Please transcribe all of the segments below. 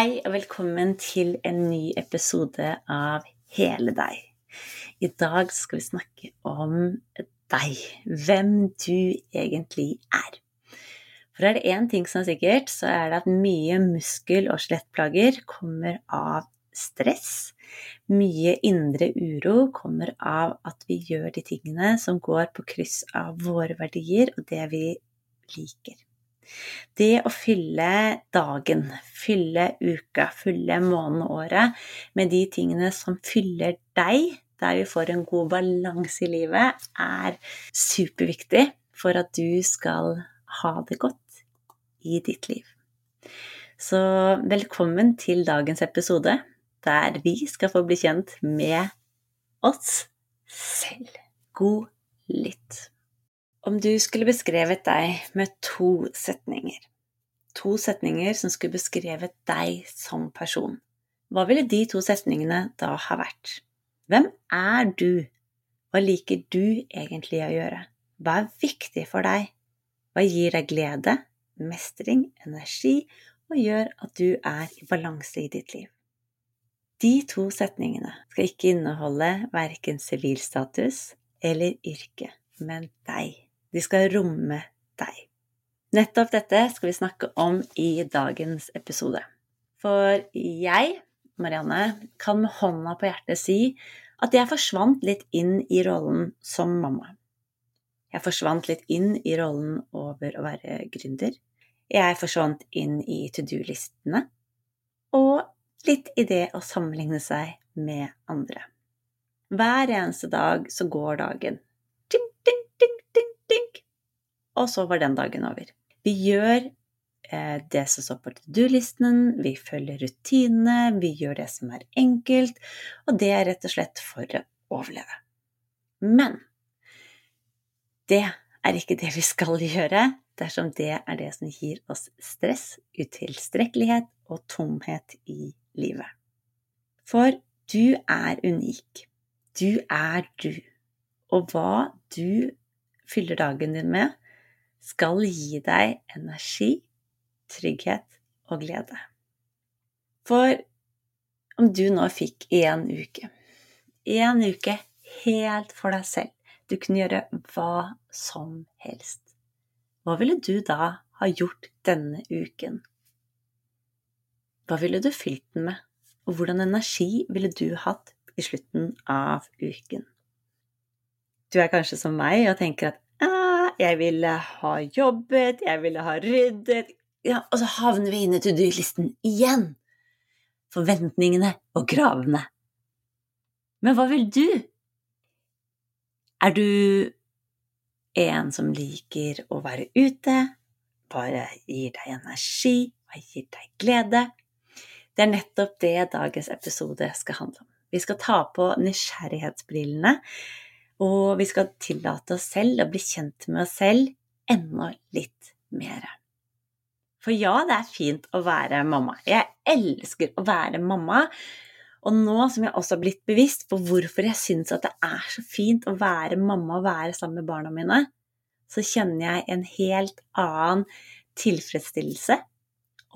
Hei og velkommen til en ny episode av Hele deg. I dag skal vi snakke om deg, hvem du egentlig er. For er det én ting som er sikkert, så er det at mye muskel- og skjelettplager kommer av stress. Mye indre uro kommer av at vi gjør de tingene som går på kryss av våre verdier og det vi liker. Det å fylle dagen, fylle uka, fylle måneden året med de tingene som fyller deg, der vi får en god balanse i livet, er superviktig for at du skal ha det godt i ditt liv. Så velkommen til dagens episode, der vi skal få bli kjent med oss selv. God lytt. Om du skulle beskrevet deg med to setninger, to setninger som skulle beskrevet deg som person, hva ville de to setningene da ha vært? Hvem er du? Hva liker du egentlig å gjøre? Hva er viktig for deg? Hva gir deg glede, mestring, energi og gjør at du er i balanse i ditt liv? De to setningene skal ikke inneholde verken sivilstatus eller yrke, men deg. De skal romme deg. Nettopp dette skal vi snakke om i dagens episode. For jeg, Marianne, kan med hånda på hjertet si at jeg forsvant litt inn i rollen som mamma. Jeg forsvant litt inn i rollen over å være gründer. Jeg forsvant inn i to do-listene. Og litt i det å sammenligne seg med andre. Hver eneste dag så går dagen og så var den dagen over. Vi gjør eh, det som står på to do-listen, vi følger rutinene, vi gjør det som er enkelt, og det er rett og slett for å overleve. Men det er ikke det vi skal gjøre dersom det er det som gir oss stress, utilstrekkelighet og tomhet i livet. For du er unik. Du er du. Og hva du fyller dagen din med, skal gi deg energi, trygghet og glede. For om du nå fikk én uke, én uke helt for deg selv, du kunne gjøre hva som helst, hva ville du da ha gjort denne uken? Hva ville du fylt den med, og hvordan energi ville du hatt i slutten av uken? Du er kanskje som meg og tenker at jeg ville ha jobbet, jeg ville ha ryddet ja, Og så havner vi inne to do-listen igjen. Forventningene og kravene. Men hva vil du? Er du en som liker å være ute, bare gir deg energi, og gir deg glede? Det er nettopp det dagens episode skal handle om. Vi skal ta på nysgjerrighetsbrillene og vi skal tillate oss selv å bli kjent med oss selv enda litt mer. For ja, det er fint å være mamma. Jeg elsker å være mamma. Og nå som jeg også har blitt bevisst på hvorfor jeg syns at det er så fint å være mamma og være sammen med barna mine, så kjenner jeg en helt annen tilfredsstillelse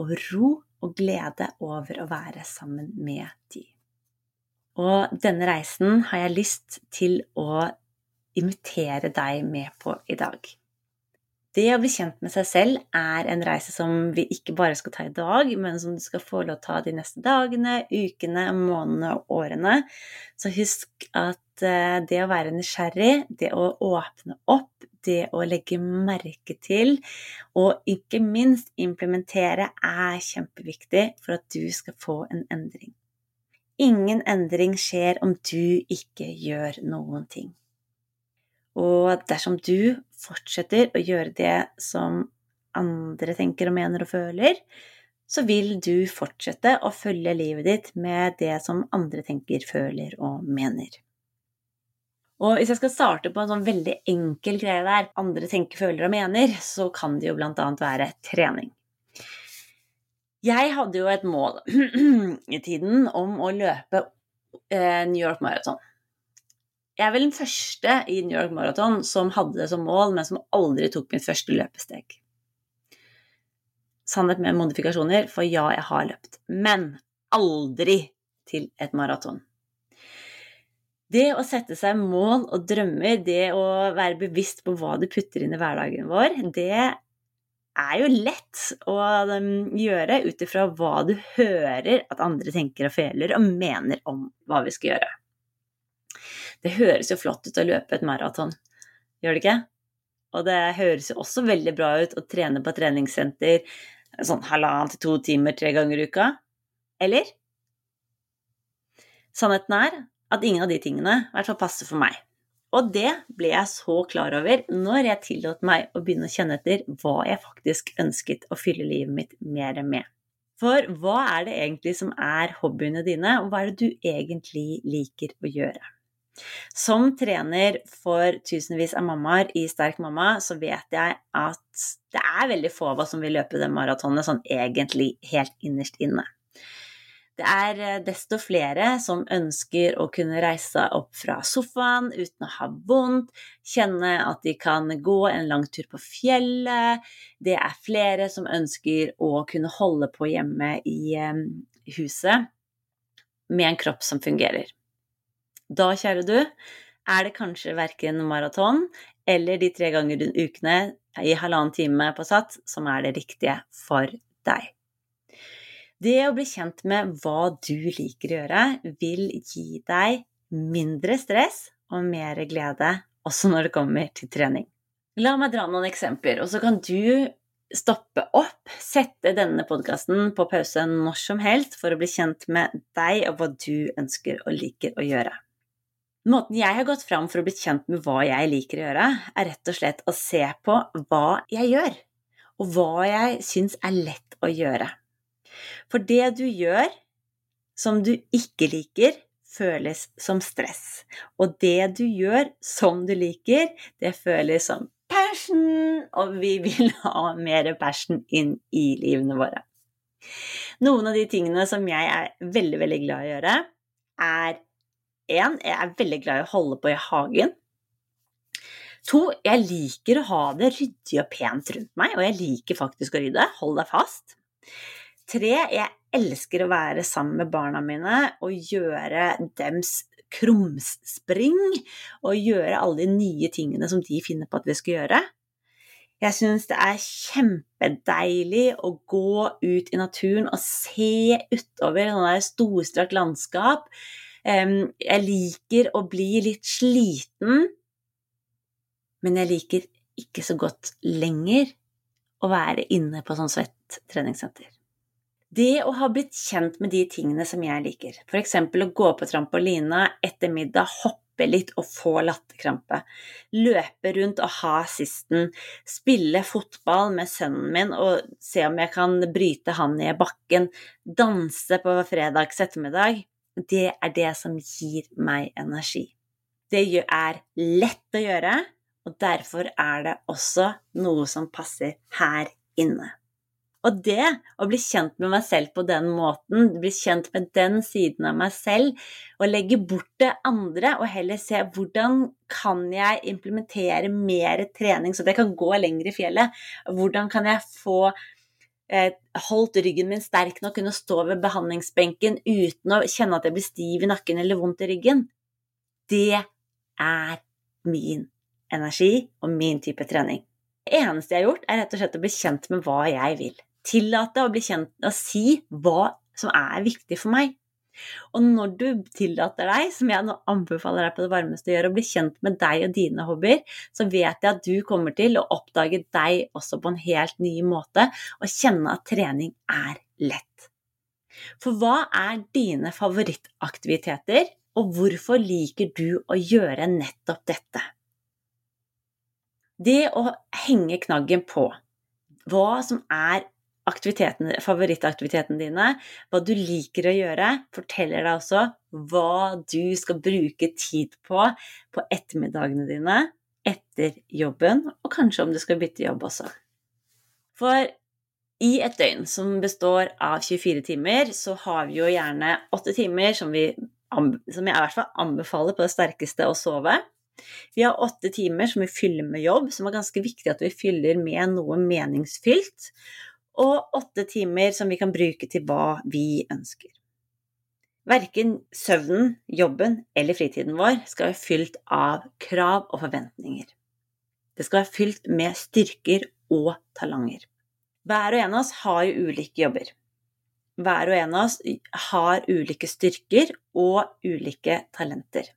og ro og glede over å være sammen med de. Og denne reisen har jeg lyst til å invitere deg med på i dag. Det å bli kjent med seg selv er en reise som vi ikke bare skal ta i dag, men som du skal få lov til å ta de neste dagene, ukene, månedene og årene. Så husk at eh, det å være nysgjerrig, det å åpne opp, det å legge merke til og ikke minst implementere er kjempeviktig for at du skal få en endring. Ingen endring skjer om du ikke gjør noen ting. Og dersom du fortsetter å gjøre det som andre tenker og mener og føler, så vil du fortsette å følge livet ditt med det som andre tenker, føler og mener. Og hvis jeg skal starte på en sånn veldig enkel greie der, andre tenker, føler og mener, så kan det jo blant annet være trening. Jeg hadde jo et mål i tiden om å løpe eh, New York Marathon. Jeg er vel den første i New York Marathon som hadde det som mål, men som aldri tok min første løpesteg. Sannhet med modifikasjoner, for ja, jeg har løpt. Men aldri til et maraton. Det å sette seg mål og drømmer, det å være bevisst på hva du putter inn i hverdagen vår, det er jo lett å um, gjøre ut ifra hva du hører at andre tenker og føler og mener om hva vi skal gjøre. Det høres jo flott ut å løpe et maraton, gjør det ikke? Og det høres jo også veldig bra ut å trene på treningssenter sånn halvannen til to timer tre ganger i uka. Eller? Sannheten er at ingen av de tingene i hvert fall passer for meg. Og det ble jeg så klar over når jeg tillot meg å begynne å kjenne etter hva jeg faktisk ønsket å fylle livet mitt mer med. For hva er det egentlig som er hobbyene dine, og hva er det du egentlig liker å gjøre? Som trener for tusenvis av mammaer i Sterk mamma, så vet jeg at det er veldig få av oss som vil løpe det maratonet sånn egentlig helt innerst inne. Det er eh, desto flere som ønsker å kunne reise seg opp fra sofaen uten å ha vondt, kjenne at de kan gå en lang tur på fjellet. Det er flere som ønsker å kunne holde på hjemme i eh, huset med en kropp som fungerer. Da, kjære du, er det kanskje verken maraton eller de tre ganger ukene i halvannen time på Sats som er det riktige for deg. Det å bli kjent med hva du liker å gjøre, vil gi deg mindre stress og mer glede også når det kommer til trening. La meg dra noen eksempler, og så kan du stoppe opp, sette denne podkasten på pause når som helst for å bli kjent med deg og hva du ønsker og liker å gjøre. Måten jeg har gått fram for å bli kjent med hva jeg liker å gjøre, er rett og slett å se på hva jeg gjør, og hva jeg syns er lett å gjøre. For det du gjør som du ikke liker, føles som stress. Og det du gjør som du liker, det føles som passion, og vi vil ha mer passion inn i livene våre. Noen av de tingene som jeg er veldig, veldig glad i å gjøre, er én, jeg er veldig glad i å holde på i hagen. To, jeg liker å ha det ryddig og pent rundt meg, og jeg liker faktisk å rydde. Hold deg fast. Tre, jeg elsker å være sammen med barna mine og gjøre dems krumspring og gjøre alle de nye tingene som de finner på at vi skal gjøre. Jeg syns det er kjempedeilig å gå ut i naturen og se utover sånne storstrakt landskap. Jeg liker å bli litt sliten, men jeg liker ikke så godt lenger å være inne på sånn svett treningssenter. Det å ha blitt kjent med de tingene som jeg liker, f.eks. å gå på trampolina etter middag, hoppe litt og få latterkrampe, løpe rundt og ha sisten, spille fotball med sønnen min og se om jeg kan bryte han i bakken, danse på fredags ettermiddag, det er det som gir meg energi. Det er lett å gjøre, og derfor er det også noe som passer her inne. Og det å bli kjent med meg selv på den måten, bli kjent med den siden av meg selv, og legge bort det andre og heller se hvordan kan jeg implementere mer trening så det kan gå lenger i fjellet? Hvordan kan jeg få eh, holdt ryggen min sterk nok, kunne stå ved behandlingsbenken uten å kjenne at jeg blir stiv i nakken eller vondt i ryggen? Det er min energi og min type trening. Det eneste jeg har gjort, er rett og slett å bli kjent med hva jeg vil tillate å bli kjent og si hva som er viktig for meg. Og når du tillater deg, som jeg nå anbefaler deg på det varmeste å gjøre, å bli kjent med deg og dine hobbyer, så vet jeg at du kommer til å oppdage deg også på en helt ny måte, og kjenne at trening er lett. For hva er dine favorittaktiviteter, og hvorfor liker du å gjøre nettopp dette? Det å henge knaggen på hva som er favorittaktivitetene dine, hva du liker å gjøre, forteller deg også hva du skal bruke tid på på ettermiddagene dine etter jobben, og kanskje om du skal bytte jobb også. For i et døgn som består av 24 timer, så har vi jo gjerne 8 timer som, vi, som jeg i hvert fall anbefaler på det sterkeste å sove. Vi har åtte timer som vi fyller med jobb, som er ganske viktig at vi fyller med noe meningsfylt. Og åtte timer som vi kan bruke til hva vi ønsker. Verken søvnen, jobben eller fritiden vår skal være fylt av krav og forventninger. Det skal være fylt med styrker og talanger. Hver og en av oss har jo ulike jobber. Hver og en av oss har ulike styrker og ulike talenter.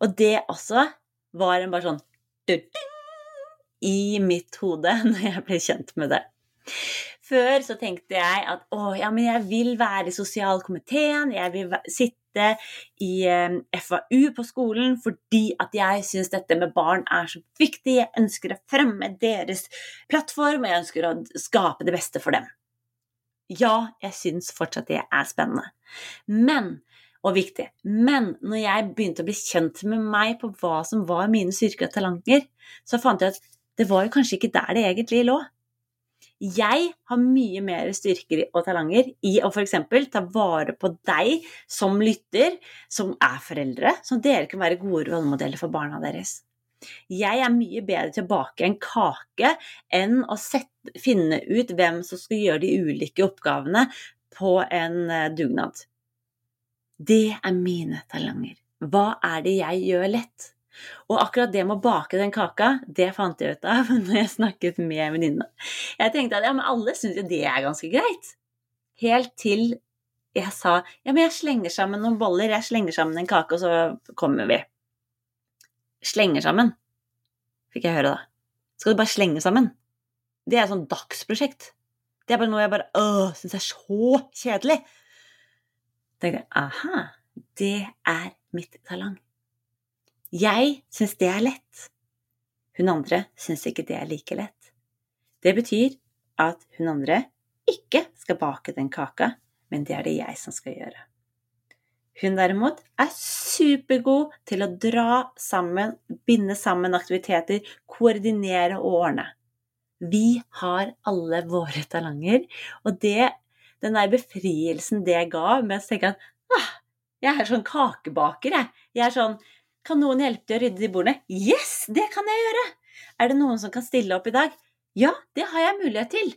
Og det også var en bare sånn i mitt hode når jeg ble kjent med det. Før så tenkte jeg at å, ja, men jeg vil være i sosialkomiteen, jeg vil sitte i eh, FAU på skolen fordi at jeg syns dette med barn er så viktig. Jeg ønsker å fremme deres plattform, og jeg ønsker å skape det beste for dem. Ja, jeg syns fortsatt det er spennende. Men og viktig. Men når jeg begynte å bli kjent med meg på hva som var mine styrker og talenter, så fant jeg at det var jo kanskje ikke der det egentlig lå. Jeg har mye mer styrker og talanger i å f.eks. ta vare på deg som lytter, som er foreldre, så dere kan være gode rollemodeller for barna deres. Jeg er mye bedre til å bake en kake enn å sette, finne ut hvem som skal gjøre de ulike oppgavene på en eh, dugnad. Det er mine talanger. Hva er det jeg gjør lett? Og akkurat det med å bake den kaka, det fant jeg ut av når jeg snakket med venninna. Jeg tenkte at ja, men alle syns jo det er ganske greit. Helt til jeg sa ja, men jeg slenger sammen noen boller, jeg slenger sammen en kake, og så kommer vi. Slenger sammen, fikk jeg høre da. Skal du bare slenge sammen? Det er et sånt dagsprosjekt. Det er bare noe jeg bare syns er så kjedelig. Tenkte jeg aha, det er mitt talang. Jeg syns det er lett. Hun andre syns ikke det er like lett. Det betyr at hun andre ikke skal bake den kaka, men det er det jeg som skal gjøre. Hun derimot er supergod til å dra sammen, binde sammen aktiviteter, koordinere og ordne. Vi har alle våre talanger, og det, den der befrielsen det ga med å tenke at ah, jeg er sånn kakebaker, jeg. Jeg er sånn kan noen hjelpe til å rydde de bordene? Yes, det kan jeg gjøre! Er det noen som kan stille opp i dag? Ja, det har jeg mulighet til.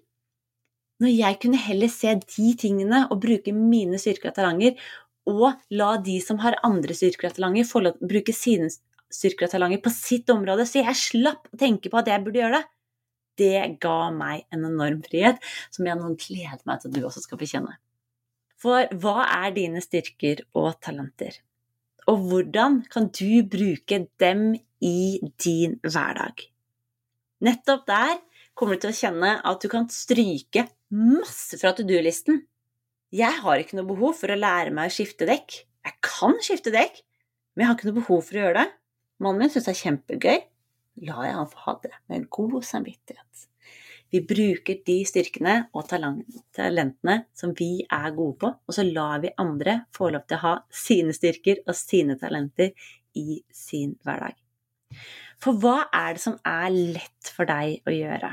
Når jeg kunne heller se de tingene og bruke mine styrker og talanger, og la de som har andre styrker og talanger, få lov til å bruke sine styrker og talanger på sitt område, så jeg slapp å tenke på at jeg burde gjøre det, det ga meg en enorm frihet, som jeg nå gleder meg til at du også skal få kjenne. For hva er dine styrker og talenter? Og hvordan kan du bruke dem i din hverdag? Nettopp der kommer du til å kjenne at du kan stryke masse fra to do-listen. Jeg har ikke noe behov for å lære meg å skifte dekk. Jeg kan skifte dekk, men jeg har ikke noe behov for å gjøre det. Mannen min syns det er kjempegøy. La jeg han få ha det med god samvittighet. Vi bruker de styrkene og talentene som vi er gode på, og så lar vi andre få lov til å ha sine styrker og sine talenter i sin hverdag. For hva er det som er lett for deg å gjøre?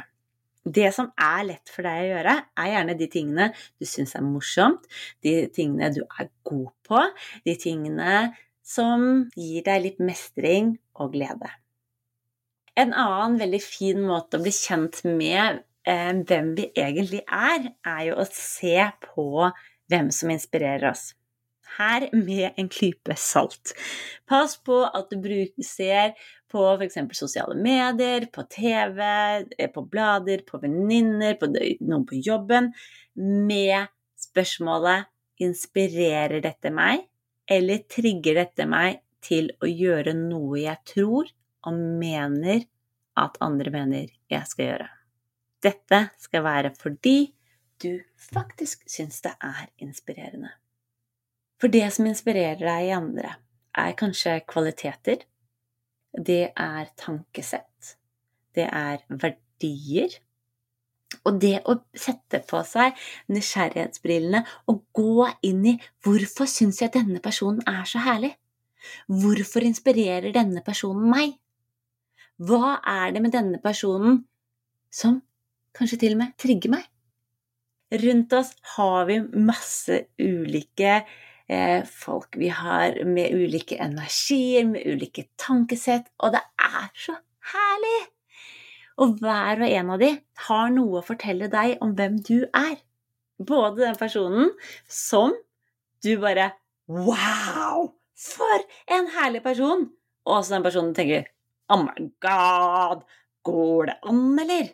Det som er lett for deg å gjøre, er gjerne de tingene du syns er morsomt, de tingene du er god på, de tingene som gir deg litt mestring og glede. En annen veldig fin måte å bli kjent med eh, hvem vi egentlig er, er jo å se på hvem som inspirerer oss. Her med en klype salt. Pass på at du bruker, ser på f.eks. sosiale medier, på TV, eh, på blader, på venninner, på noen på jobben, med spørsmålet Inspirerer dette meg, eller trigger dette meg til å gjøre noe jeg tror og mener at andre mener jeg skal gjøre. Dette skal være fordi du faktisk syns det er inspirerende. For det som inspirerer deg i andre, er kanskje kvaliteter, det er tankesett, det er verdier, og det å sette på seg nysgjerrighetsbrillene og gå inn i hvorfor syns jeg denne personen er så herlig? Hvorfor inspirerer denne personen meg? Hva er det med denne personen som kanskje til og med trigger meg? Rundt oss har vi masse ulike eh, folk. Vi har med ulike energier, med ulike tankesett, og det er så herlig! Og hver og en av de har noe å fortelle deg om hvem du er. Både den personen som du bare Wow! For en herlig person! Og også den personen tenker Oh my god! Går det an, eller?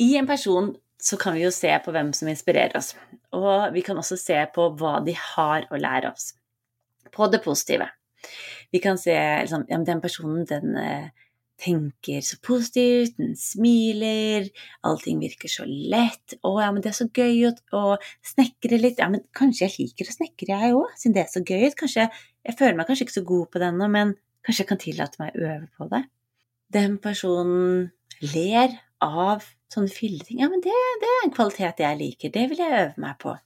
I en person så kan vi jo se på hvem som inspirerer oss. Og vi kan også se på hva de har å lære oss. På det positive. Vi kan se liksom, ja, den personen, den eh, tenker så positivt, den smiler, allting virker så lett. 'Å ja, men det er så gøy å, å snekre litt.' Ja, men kanskje jeg liker å snekre, jeg òg, siden det er så gøy. Kanskje Jeg føler meg kanskje ikke så god på det ennå, men kanskje jeg kan tillate meg å øve på det. Den personen ler av sånne filleting. Ja, men det, det er en kvalitet jeg liker. Det vil jeg øve meg på.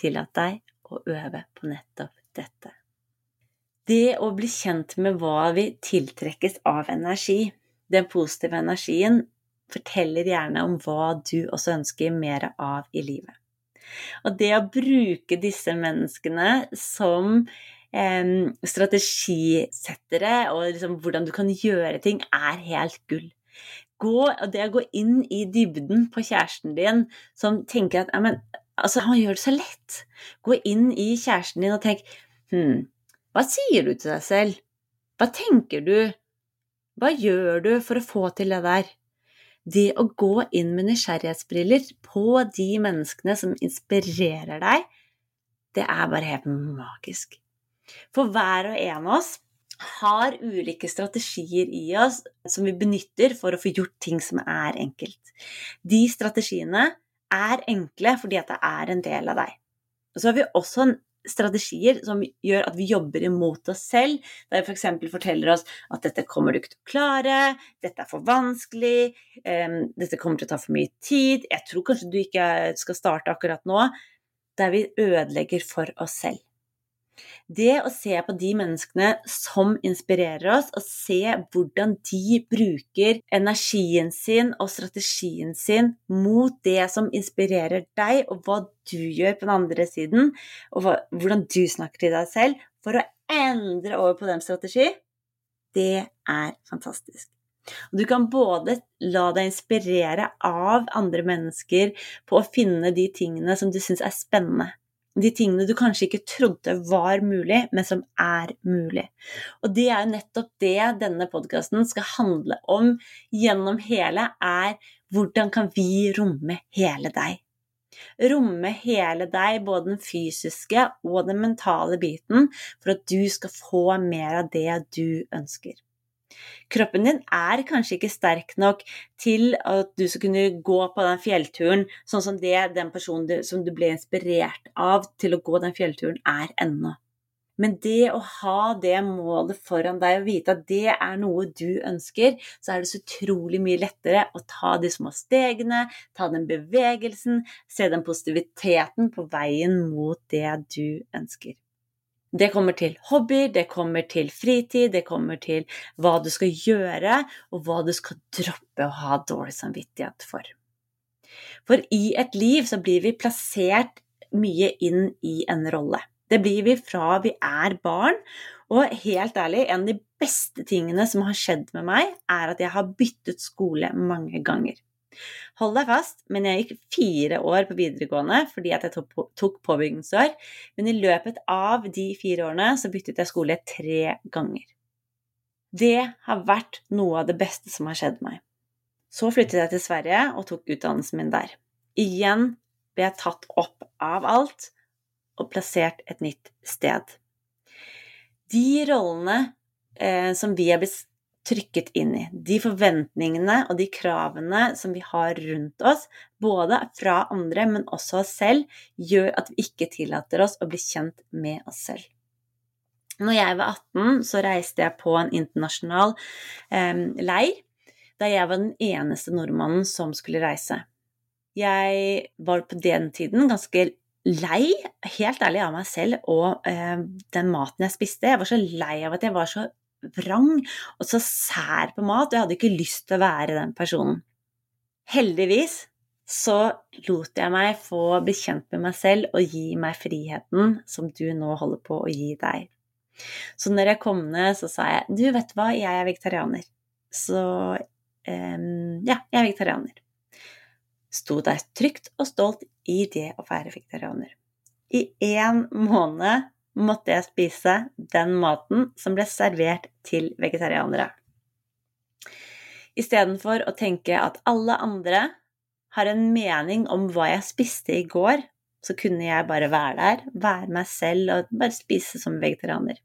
Tillat deg å øve på nettopp dette. Det å bli kjent med hva vi tiltrekkes av energi, den positive energien, forteller gjerne om hva du også ønsker mer av i livet. Og det å bruke disse menneskene som strategisettere, og liksom hvordan du kan gjøre ting, er helt gull. Gå, det å gå inn i dybden på kjæresten din som tenker at men, altså, han gjør det så lett. Gå inn i kjæresten din og tenk hm, hva sier du til deg selv? Hva tenker du? Hva gjør du for å få til det der? Det å gå inn med nysgjerrighetsbriller på de menneskene som inspirerer deg, det er bare helt magisk. For hver og en av oss har ulike strategier i oss som vi benytter for å få gjort ting som er enkelt. De strategiene er enkle fordi at det er en del av deg. Og Så har vi også strategier som gjør at vi jobber imot oss selv, der vi f.eks. For forteller oss at dette kommer du ikke til å klare, dette er for vanskelig, um, dette kommer til å ta for mye tid, jeg tror kanskje du ikke skal starte akkurat nå, der vi ødelegger for oss selv. Det å se på de menneskene som inspirerer oss, og se hvordan de bruker energien sin og strategien sin mot det som inspirerer deg, og hva du gjør på den andre siden, og hvordan du snakker til deg selv for å endre over på den strategi, det er fantastisk. Og du kan både la deg inspirere av andre mennesker på å finne de tingene som du syns er spennende de tingene du kanskje ikke trodde var mulig, men som er mulig. Og det er jo nettopp det denne podkasten skal handle om gjennom hele, er hvordan kan vi romme hele deg? Romme hele deg, både den fysiske og den mentale biten, for at du skal få mer av det du ønsker. Kroppen din er kanskje ikke sterk nok til at du skal kunne gå på den fjellturen sånn som det den personen du, som du ble inspirert av til å gå den fjellturen, er ennå. Men det å ha det målet foran deg og vite at det er noe du ønsker, så er det så utrolig mye lettere å ta de små stegene, ta den bevegelsen, se den positiviteten på veien mot det du ønsker. Det kommer til hobbyer, det kommer til fritid, det kommer til hva du skal gjøre, og hva du skal droppe å ha dårlig samvittighet for. For i et liv så blir vi plassert mye inn i en rolle. Det blir vi fra vi er barn, og helt ærlig, en av de beste tingene som har skjedd med meg, er at jeg har byttet skole mange ganger. Hold deg fast, men jeg gikk fire år på videregående fordi at jeg tok påbyggingsår. Men i løpet av de fire årene så byttet jeg skole tre ganger. Det har vært noe av det beste som har skjedd meg. Så flyttet jeg til Sverige og tok utdannelsen min der. Igjen ble jeg tatt opp av alt og plassert et nytt sted. De rollene eh, som vi er blitt trykket inn i. De forventningene og de kravene som vi har rundt oss, både fra andre, men også oss selv, gjør at vi ikke tillater oss å bli kjent med oss selv. Når jeg var 18, så reiste jeg på en internasjonal eh, leir, der jeg var den eneste nordmannen som skulle reise. Jeg var på den tiden ganske lei, helt ærlig, av meg selv og eh, den maten jeg spiste. Jeg var så lei av at jeg var så vrang og så sær på mat, og jeg hadde ikke lyst til å være den personen. Heldigvis så lot jeg meg få bli kjent med meg selv og gi meg friheten som du nå holder på å gi deg. Så når jeg kom ned, så sa jeg du vet hva, jeg er vegetarianer. Så um, ja, jeg er vegetarianer. Sto der trygt og stolt i det å være vegetarianer. I én måned måtte jeg spise den maten som ble servert til vegetarianere. Istedenfor å tenke at alle andre har en mening om hva jeg spiste i går, så kunne jeg bare være der, være meg selv og bare spise som vegetarianer.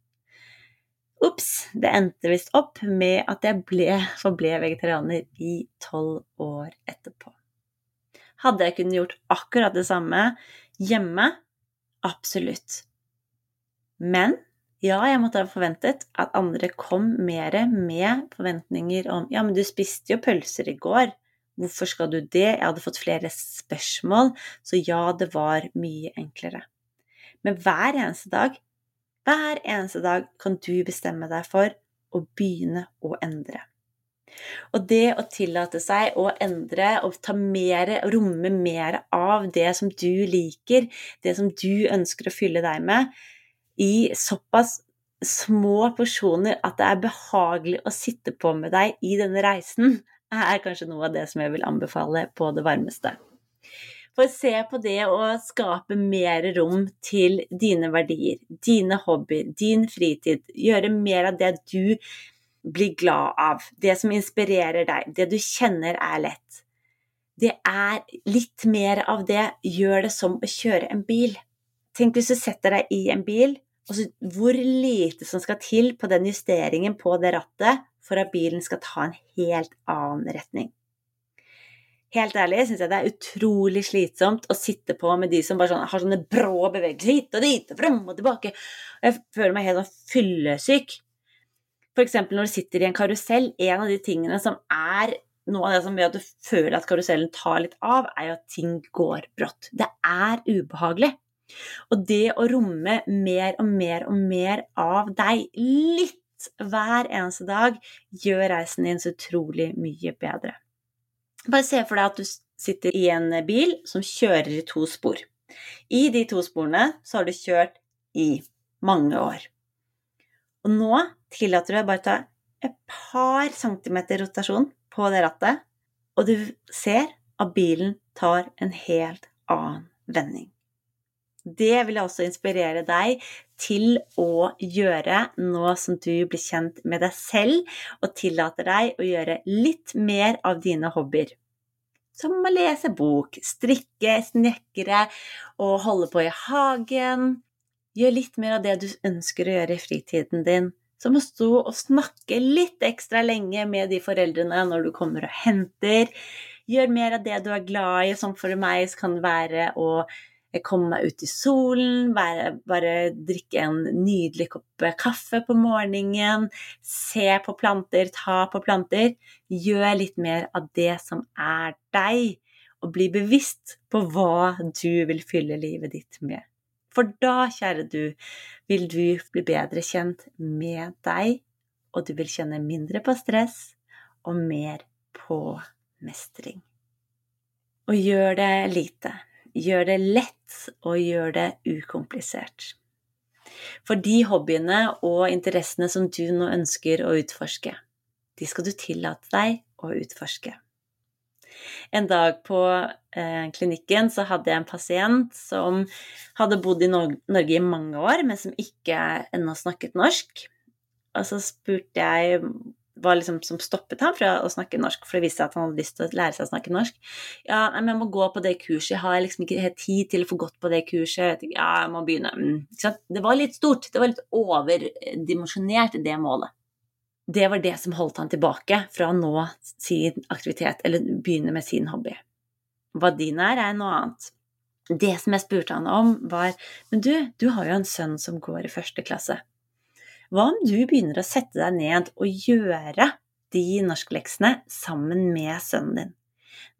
Ops, det endte visst opp med at jeg ble, forble vegetarianer i tolv år etterpå. Hadde jeg kunnet gjort akkurat det samme hjemme? Absolutt. Men ja, jeg måtte ha forventet at andre kom mer med forventninger om ja, men du spiste jo pølser i går, hvorfor skal du det? Jeg hadde fått flere spørsmål, så ja, det var mye enklere. Men hver eneste dag, hver eneste dag kan du bestemme deg for å begynne å endre. Og det å tillate seg å endre og ta mer, romme mer av det som du liker, det som du ønsker å fylle deg med, i såpass små porsjoner at det er behagelig å sitte på med deg i denne reisen, er kanskje noe av det som jeg vil anbefale på det varmeste. For se på det å skape mer rom til dine verdier, dine hobbyer, din fritid. Gjøre mer av det du blir glad av, det som inspirerer deg, det du kjenner er lett. Det er litt mer av det. Gjør det som å kjøre en bil. Tenk hvis du setter deg i en bil Altså hvor lite som skal til på den justeringen på det rattet for at bilen skal ta en helt annen retning. Helt ærlig syns jeg det er utrolig slitsomt å sitte på med de som bare sånn, har sånne brå bevegelser hit og dit og frem og tilbake. Jeg føler meg helt sånn fyllesyk. Eksempel når du sitter i en karusell, en av de tingene som er noe av det som gjør at du føler at karusellen tar litt av, er jo at ting går brått. Det er ubehagelig. Og det å romme mer og mer og mer av deg, litt hver eneste dag, gjør reisen din så utrolig mye bedre. Bare se for deg at du sitter i en bil som kjører i to spor. I de to sporene så har du kjørt i mange år. Og nå tillater du deg bare å ta et par centimeter rotasjon på det rattet, og du ser at bilen tar en helt annen vending. Det vil også inspirere deg til å gjøre nå som du blir kjent med deg selv, og tillater deg å gjøre litt mer av dine hobbyer. Som å lese bok, strikke, snekre og holde på i hagen. Gjør litt mer av det du ønsker å gjøre i fritiden din. Som å stå og snakke litt ekstra lenge med de foreldrene når du kommer og henter. Gjør mer av det du er glad i, som for meg kan være å komme meg ut i solen, bare, bare, drikke en nydelig kopp kaffe på morgenen, se på planter, ta på planter. Gjør litt mer av det som er deg, og bli bevisst på hva du vil fylle livet ditt med. For da, kjære du, vil du bli bedre kjent med deg, og du vil kjenne mindre på stress og mer på mestring. Og gjør det lite. Gjør det lett, og gjør det ukomplisert. For de hobbyene og interessene som du nå ønsker å utforske, de skal du tillate deg å utforske. En dag på eh, klinikken så hadde jeg en pasient som hadde bodd i Norge i mange år, men som ikke ennå snakket norsk. Og så spurte jeg var liksom, som stoppet ham fra å snakke norsk, for det viste seg at han hadde lyst til å lære seg å snakke norsk. Ja, men jeg må gå på det kurset, jeg har liksom ikke helt tid til å få gått på det kurset. Ja, jeg må begynne. Mm. Det var litt stort, det var litt overdimensjonert, det målet. Det var det som holdt han tilbake fra å nå sin aktivitet, eller begynne med sin hobby. Hva din er, er noe annet. Det som jeg spurte han om, var Men du, du har jo en sønn som går i første klasse. Hva om du begynner å sette deg ned og gjøre de norskleksene sammen med sønnen din?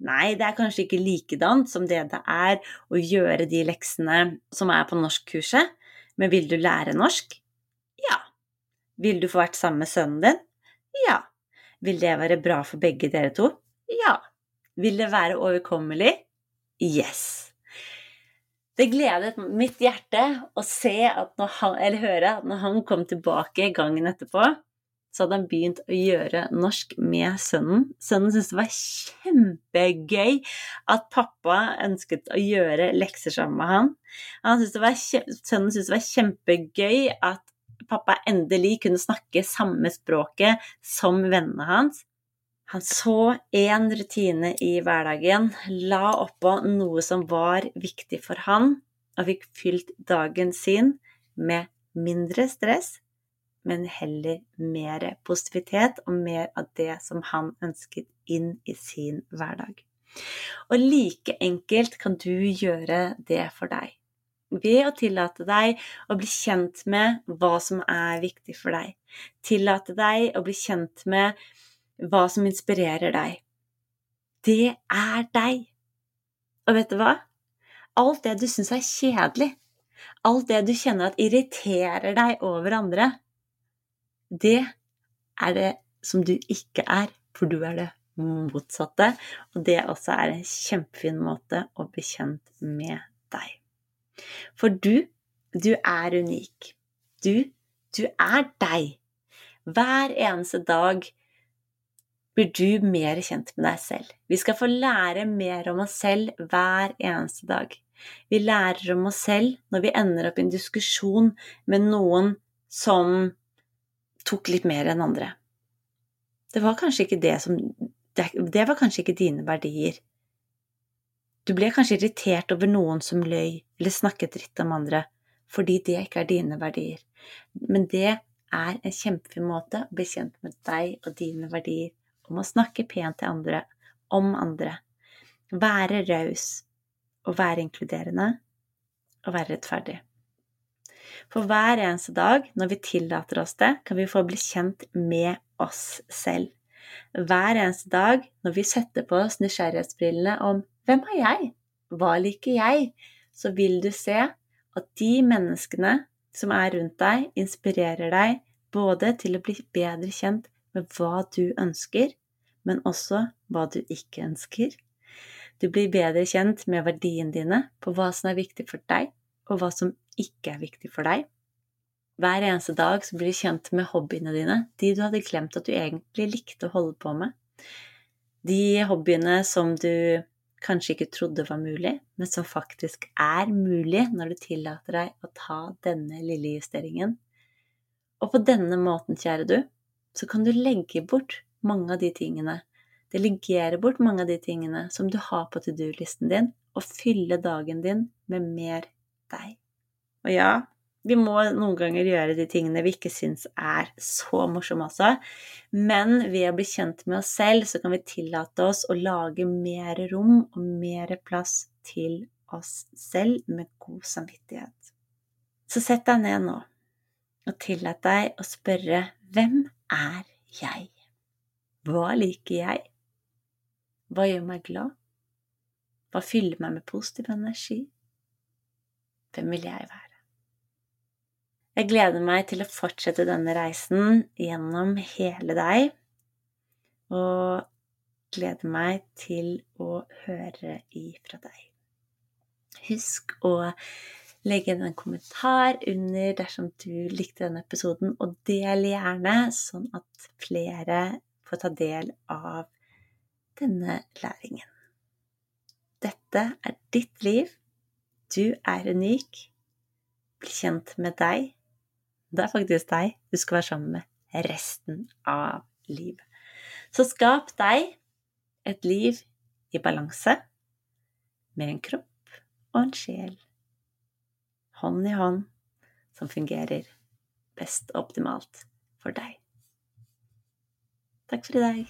Nei, det er kanskje ikke likedant som det det er å gjøre de leksene som er på norskkurset, men vil du lære norsk? Ja. Vil du få vært sammen med sønnen din? Ja. Vil det være bra for begge dere to? Ja. Vil det være overkommelig? Yes. Det gledet mitt hjerte å se han, eller høre at når han kom tilbake gangen etterpå, så hadde han begynt å gjøre norsk med sønnen. Sønnen syntes det var kjempegøy at pappa ønsket å gjøre lekser sammen med han. han syntes sønnen syntes det var kjempegøy at pappa endelig kunne snakke samme språket som vennene hans. Så én rutine i hverdagen, la oppå noe som var viktig for han, og fikk fylt dagen sin med mindre stress, men heller mer positivitet og mer av det som han ønsket inn i sin hverdag. Og like enkelt kan du gjøre det for deg. Ved å tillate deg å bli kjent med hva som er viktig for deg. Tillate deg å bli kjent med hva som inspirerer deg. Det er deg. Og vet du hva? Alt det du syns er kjedelig, alt det du kjenner at irriterer deg over andre, det er det som du ikke er, for du er det motsatte. Og det også er en kjempefin måte å bli kjent med deg. For du, du er unik. Du, du er deg. Hver eneste dag blir du mer kjent med deg selv. Vi skal få lære mer om oss selv hver eneste dag. Vi lærer om oss selv når vi ender opp i en diskusjon med noen som tok litt mer enn andre. Det var kanskje ikke det som Det var kanskje ikke dine verdier. Du ble kanskje irritert over noen som løy eller snakket dritt om andre, fordi det ikke er dine verdier. Men det er en kjempefin måte å bli kjent med deg og dine verdier, om å snakke pent til andre, om andre, være raus, å være inkluderende og være rettferdig. For hver eneste dag, når vi tillater oss det, kan vi få bli kjent med oss selv. Hver eneste dag når vi setter på oss nysgjerrighetsbrillene om hvem er jeg, hva liker jeg, så vil du se at de menneskene som er rundt deg, inspirerer deg både til å bli bedre kjent med hva du ønsker, men også hva du ikke ønsker, du blir bedre kjent med verdiene dine, på hva som er viktig for deg, og hva som ikke er viktig for deg. Hver eneste dag så blir du kjent med hobbyene dine, de du hadde glemt at du egentlig likte å holde på med. De hobbyene som du kanskje ikke trodde var mulig, men som faktisk er mulig når du tillater deg å ta denne lille justeringen. Og på denne måten, kjære du, så kan du legge bort mange av de tingene Delegere bort mange av de tingene som du har på to do-listen din, og fylle dagen din med mer deg. Og ja, vi må noen ganger gjøre de tingene vi ikke syns er så morsomme også, men ved å bli kjent med oss selv, så kan vi tillate oss å lage mer rom og mer plass til oss selv med god samvittighet. Så sett deg ned nå og tillat deg å spørre hvem er jeg? Hva liker jeg? Hva gjør meg glad? Hva fyller meg med positiv energi? Hvem vil jeg være? Jeg gleder meg til å fortsette denne reisen gjennom hele deg, og gleder meg til å høre ifra deg. Husk å legge inn en kommentar under dersom du likte denne episoden, og del gjerne, sånn at flere får ta del av denne læringen. Dette er ditt liv. Du er unik. Bli kjent med deg. Det er faktisk deg du skal være sammen med resten av livet. Så skap deg et liv i balanse, med en kropp og en sjel, hånd i hånd, som fungerer best optimalt for deg. Takk for i dag.